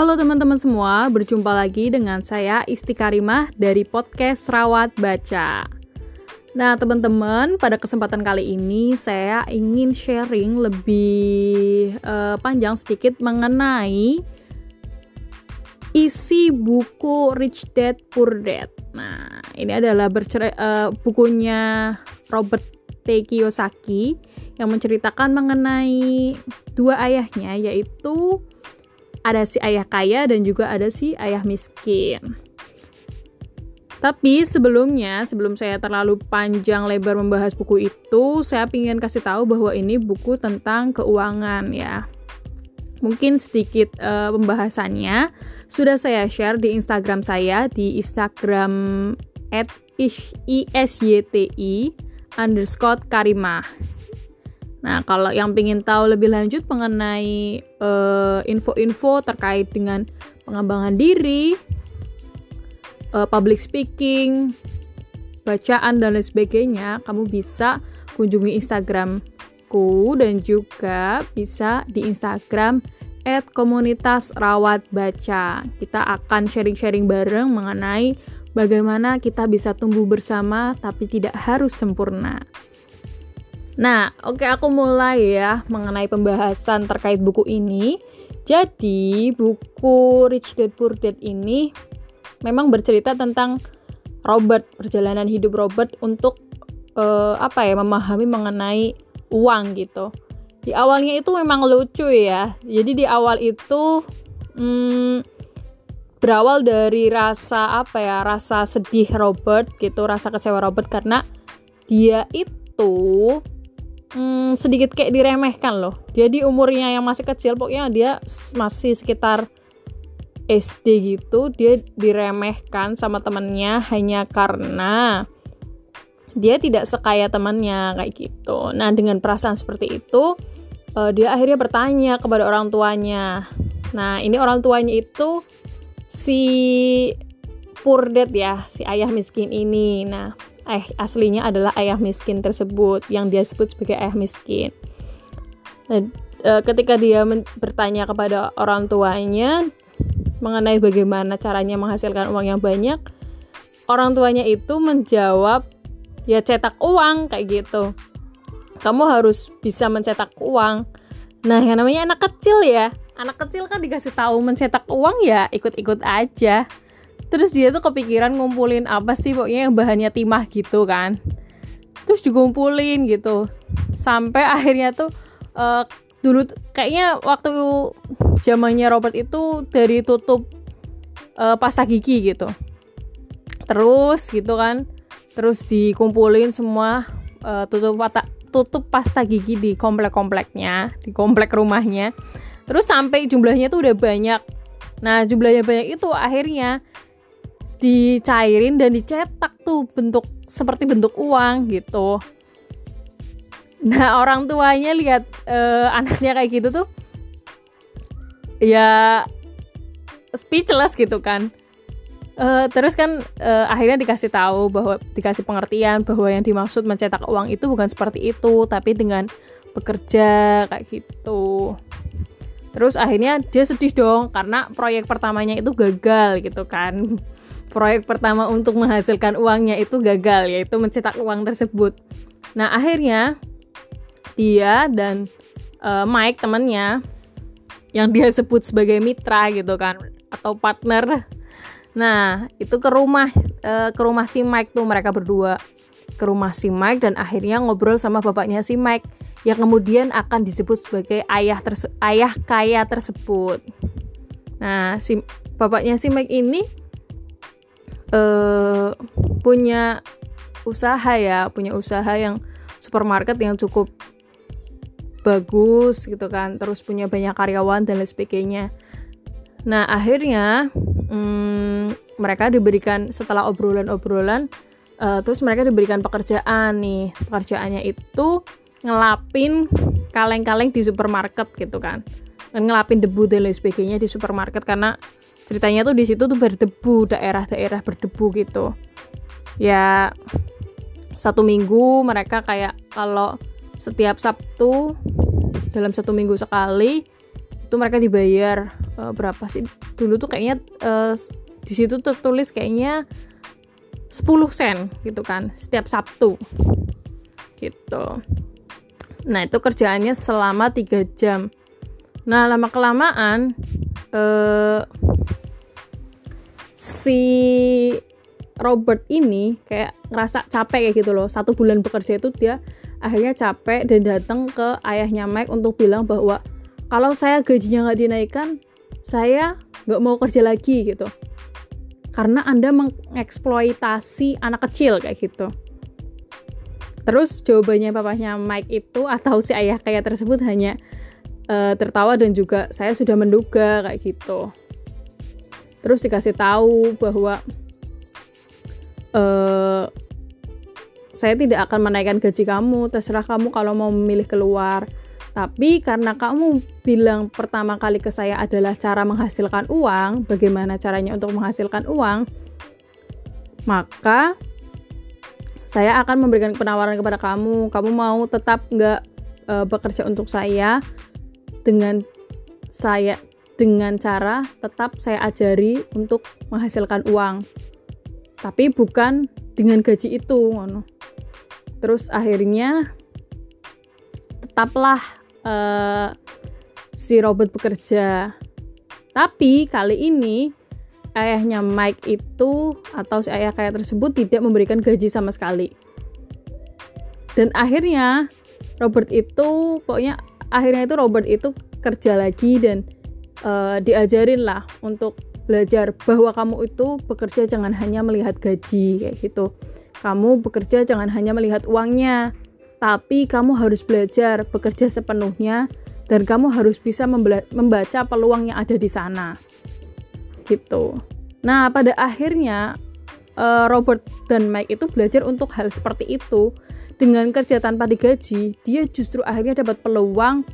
Halo teman-teman semua, berjumpa lagi dengan saya Isti Karimah dari podcast Rawat Baca. Nah, teman-teman, pada kesempatan kali ini saya ingin sharing lebih uh, panjang sedikit mengenai isi buku Rich Dad Poor Dad. Nah, ini adalah bercerai, uh, bukunya Robert T. Kiyosaki yang menceritakan mengenai dua ayahnya yaitu ada si ayah kaya dan juga ada si ayah miskin. Tapi sebelumnya, sebelum saya terlalu panjang lebar membahas buku itu, saya ingin kasih tahu bahwa ini buku tentang keuangan ya. Mungkin sedikit uh, pembahasannya sudah saya share di Instagram saya di Instagram isyti. Nah, kalau yang ingin tahu lebih lanjut mengenai eh, info-info terkait dengan pengembangan diri, uh, public speaking, bacaan dan lain sebagainya, kamu bisa kunjungi Instagramku dan juga bisa di Instagram at komunitas rawat baca. Kita akan sharing-sharing bareng mengenai bagaimana kita bisa tumbuh bersama tapi tidak harus sempurna. Nah, oke okay, aku mulai ya mengenai pembahasan terkait buku ini. Jadi, buku Rich Dad Poor Dad ini memang bercerita tentang Robert, perjalanan hidup Robert untuk uh, apa ya, memahami mengenai uang gitu. Di awalnya itu memang lucu ya. Jadi di awal itu hmm, berawal dari rasa apa ya, rasa sedih Robert gitu, rasa kecewa Robert karena dia itu hmm, sedikit kayak diremehkan loh. Jadi umurnya yang masih kecil, pokoknya dia masih sekitar SD gitu, dia diremehkan sama temennya hanya karena dia tidak sekaya temannya kayak gitu. Nah dengan perasaan seperti itu, uh, dia akhirnya bertanya kepada orang tuanya. Nah ini orang tuanya itu si dad ya, si ayah miskin ini. Nah eh aslinya adalah ayah miskin tersebut yang dia sebut sebagai ayah miskin. Nah, e, ketika dia bertanya kepada orang tuanya mengenai bagaimana caranya menghasilkan uang yang banyak, orang tuanya itu menjawab ya cetak uang kayak gitu. Kamu harus bisa mencetak uang. Nah, yang namanya anak kecil ya. Anak kecil kan dikasih tahu mencetak uang ya ikut-ikut aja terus dia tuh kepikiran ngumpulin apa sih pokoknya yang bahannya timah gitu kan. Terus dikumpulin gitu. Sampai akhirnya tuh uh, dulu kayaknya waktu zamannya Robert itu dari tutup uh, pasta gigi gitu. Terus gitu kan. Terus dikumpulin semua uh, tutup pata, tutup pasta gigi di komplek-kompleknya di komplek rumahnya. Terus sampai jumlahnya tuh udah banyak. Nah jumlahnya banyak itu akhirnya dicairin dan dicetak tuh bentuk seperti bentuk uang gitu. Nah orang tuanya lihat uh, anaknya kayak gitu tuh ya speechless gitu kan. Uh, terus kan uh, akhirnya dikasih tahu bahwa dikasih pengertian bahwa yang dimaksud mencetak uang itu bukan seperti itu tapi dengan bekerja kayak gitu. Terus akhirnya dia sedih dong karena proyek pertamanya itu gagal gitu kan proyek pertama untuk menghasilkan uangnya itu gagal yaitu mencetak uang tersebut. Nah akhirnya dia dan uh, Mike temannya yang dia sebut sebagai mitra gitu kan atau partner. Nah itu ke rumah uh, ke rumah si Mike tuh mereka berdua ke rumah si Mike dan akhirnya ngobrol sama bapaknya si Mike yang kemudian akan disebut sebagai ayah ayah kaya tersebut. Nah, si bapaknya si Mike ini uh, punya usaha ya punya usaha yang supermarket yang cukup bagus gitu kan terus punya banyak karyawan dan lain sebagainya. Nah akhirnya hmm, mereka diberikan setelah obrolan-obrolan uh, terus mereka diberikan pekerjaan nih. Pekerjaannya itu ngelapin kaleng-kaleng di supermarket gitu kan. Ngelapin debu dan lain sebagainya di supermarket karena ceritanya tuh di situ tuh berdebu daerah-daerah berdebu gitu. Ya satu minggu mereka kayak kalau setiap Sabtu dalam satu minggu sekali itu mereka dibayar uh, berapa sih? Dulu tuh kayaknya uh, di situ tertulis kayaknya 10 sen gitu kan setiap Sabtu. Gitu. Nah itu kerjaannya selama 3 jam. Nah lama kelamaan uh, si Robert ini kayak ngerasa capek kayak gitu loh. Satu bulan bekerja itu dia akhirnya capek dan datang ke ayahnya Mike untuk bilang bahwa kalau saya gajinya nggak dinaikkan saya nggak mau kerja lagi gitu. Karena anda mengeksploitasi anak kecil kayak gitu. Terus jawabannya papahnya Mike itu atau si ayah kaya tersebut hanya uh, tertawa dan juga saya sudah menduga kayak gitu terus dikasih tahu bahwa uh, saya tidak akan menaikkan gaji kamu, terserah kamu kalau mau memilih keluar. Tapi karena kamu bilang pertama kali ke saya adalah cara menghasilkan uang, bagaimana caranya untuk menghasilkan uang, maka saya akan memberikan penawaran kepada kamu. Kamu mau tetap nggak e, bekerja untuk saya dengan saya dengan cara tetap saya ajari untuk menghasilkan uang. Tapi bukan dengan gaji itu terus akhirnya tetaplah uh, si Robert bekerja tapi kali ini ayahnya Mike itu atau si ayah kaya tersebut tidak memberikan gaji sama sekali. Dan akhirnya Robert itu pokoknya akhirnya itu Robert itu kerja lagi dan uh, diajarin lah untuk belajar bahwa kamu itu bekerja jangan hanya melihat gaji kayak gitu. Kamu bekerja jangan hanya melihat uangnya, tapi kamu harus belajar bekerja sepenuhnya dan kamu harus bisa membaca peluang yang ada di sana. Gitu. Nah, pada akhirnya uh, Robert dan Mike itu belajar untuk hal seperti itu. Dengan kerja tanpa digaji, dia justru akhirnya dapat peluang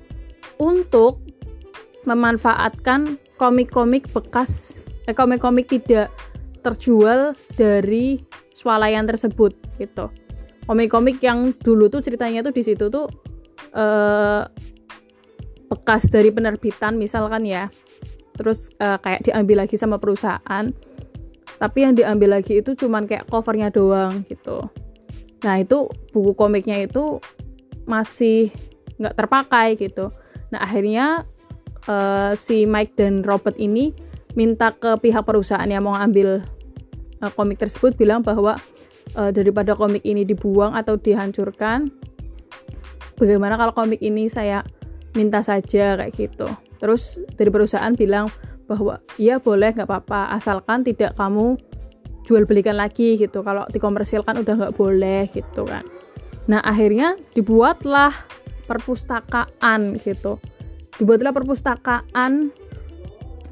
untuk memanfaatkan komik-komik bekas eh, komik-komik tidak terjual dari swalayan tersebut gitu. Komik-komik yang dulu tuh ceritanya tuh di situ tuh eh, bekas dari penerbitan misalkan ya. Terus eh, kayak diambil lagi sama perusahaan tapi yang diambil lagi itu cuman kayak covernya doang gitu. Nah itu buku komiknya itu masih nggak terpakai gitu. Nah akhirnya uh, si Mike dan Robert ini minta ke pihak perusahaan yang mau ambil uh, komik tersebut bilang bahwa uh, daripada komik ini dibuang atau dihancurkan bagaimana kalau komik ini saya minta saja kayak gitu. Terus dari perusahaan bilang bahwa iya boleh nggak apa-apa asalkan tidak kamu jual belikan lagi gitu. Kalau dikomersilkan udah nggak boleh gitu kan. Nah akhirnya dibuatlah perpustakaan gitu dibuatlah perpustakaan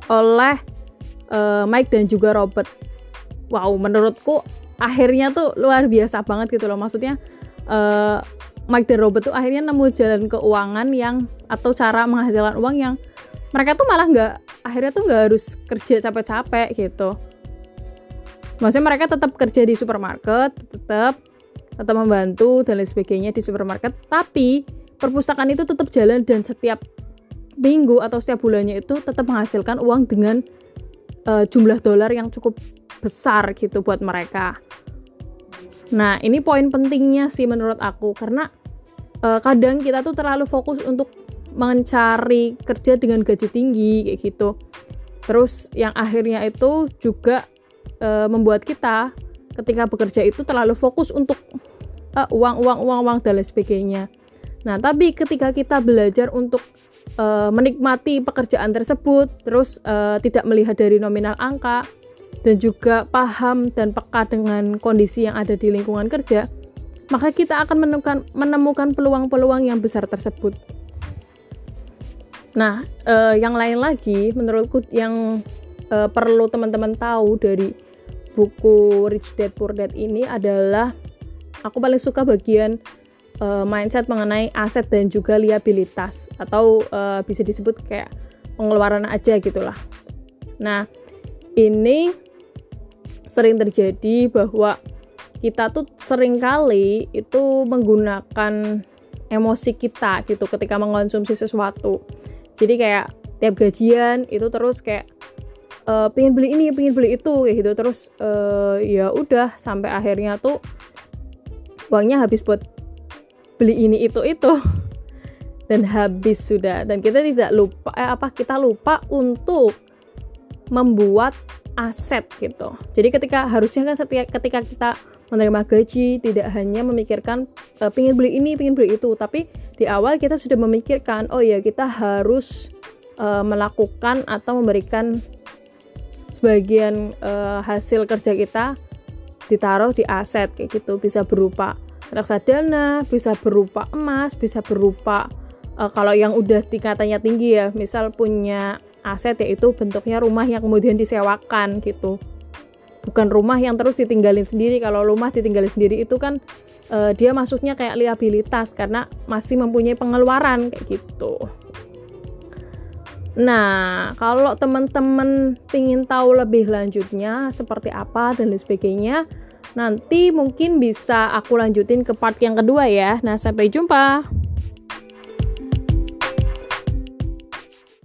oleh uh, Mike dan juga Robert. Wow, menurutku akhirnya tuh luar biasa banget gitu loh. Maksudnya uh, Mike dan Robert tuh akhirnya nemu jalan keuangan yang atau cara menghasilkan uang yang mereka tuh malah nggak akhirnya tuh nggak harus kerja capek-capek gitu. Maksudnya mereka tetap kerja di supermarket, tetap tetap membantu dan lain sebagainya di supermarket, tapi perpustakaan itu tetap jalan dan setiap minggu atau setiap bulannya itu tetap menghasilkan uang dengan uh, jumlah dolar yang cukup besar gitu buat mereka. Nah, ini poin pentingnya sih menurut aku karena uh, kadang kita tuh terlalu fokus untuk mencari kerja dengan gaji tinggi kayak gitu. Terus yang akhirnya itu juga uh, membuat kita ketika bekerja itu terlalu fokus untuk uh, uang uang uang uang dan lain sebagainya. Nah, tapi ketika kita belajar untuk uh, menikmati pekerjaan tersebut, terus uh, tidak melihat dari nominal angka, dan juga paham dan peka dengan kondisi yang ada di lingkungan kerja, maka kita akan menemukan menemukan peluang-peluang yang besar tersebut. Nah, uh, yang lain lagi, menurutku yang uh, perlu teman-teman tahu dari buku Rich Dad Poor Dad ini adalah aku paling suka bagian uh, mindset mengenai aset dan juga liabilitas atau uh, bisa disebut kayak pengeluaran aja gitulah. Nah, ini sering terjadi bahwa kita tuh sering kali itu menggunakan emosi kita gitu ketika mengonsumsi sesuatu. Jadi kayak tiap gajian itu terus kayak uh, pengen beli ini pengen beli itu kayak gitu terus uh, ya udah sampai akhirnya tuh uangnya habis buat beli ini itu itu. Dan habis sudah. Dan kita tidak lupa eh, apa kita lupa untuk membuat aset gitu. Jadi ketika harusnya kan setiap ketika kita menerima gaji tidak hanya memikirkan e, pingin beli ini pingin beli itu. Tapi di awal kita sudah memikirkan oh ya kita harus e, melakukan atau memberikan sebagian e, hasil kerja kita ditaruh di aset kayak gitu. Bisa berupa reksadana bisa berupa emas bisa berupa e, kalau yang udah tingkatannya tinggi ya misal punya aset yaitu bentuknya rumah yang kemudian disewakan gitu. Bukan rumah yang terus ditinggalin sendiri. Kalau rumah ditinggalin sendiri itu kan uh, dia masuknya kayak liabilitas karena masih mempunyai pengeluaran kayak gitu. Nah, kalau teman-teman ingin tahu lebih lanjutnya seperti apa dan lain sebagainya, nanti mungkin bisa aku lanjutin ke part yang kedua ya. Nah, sampai jumpa.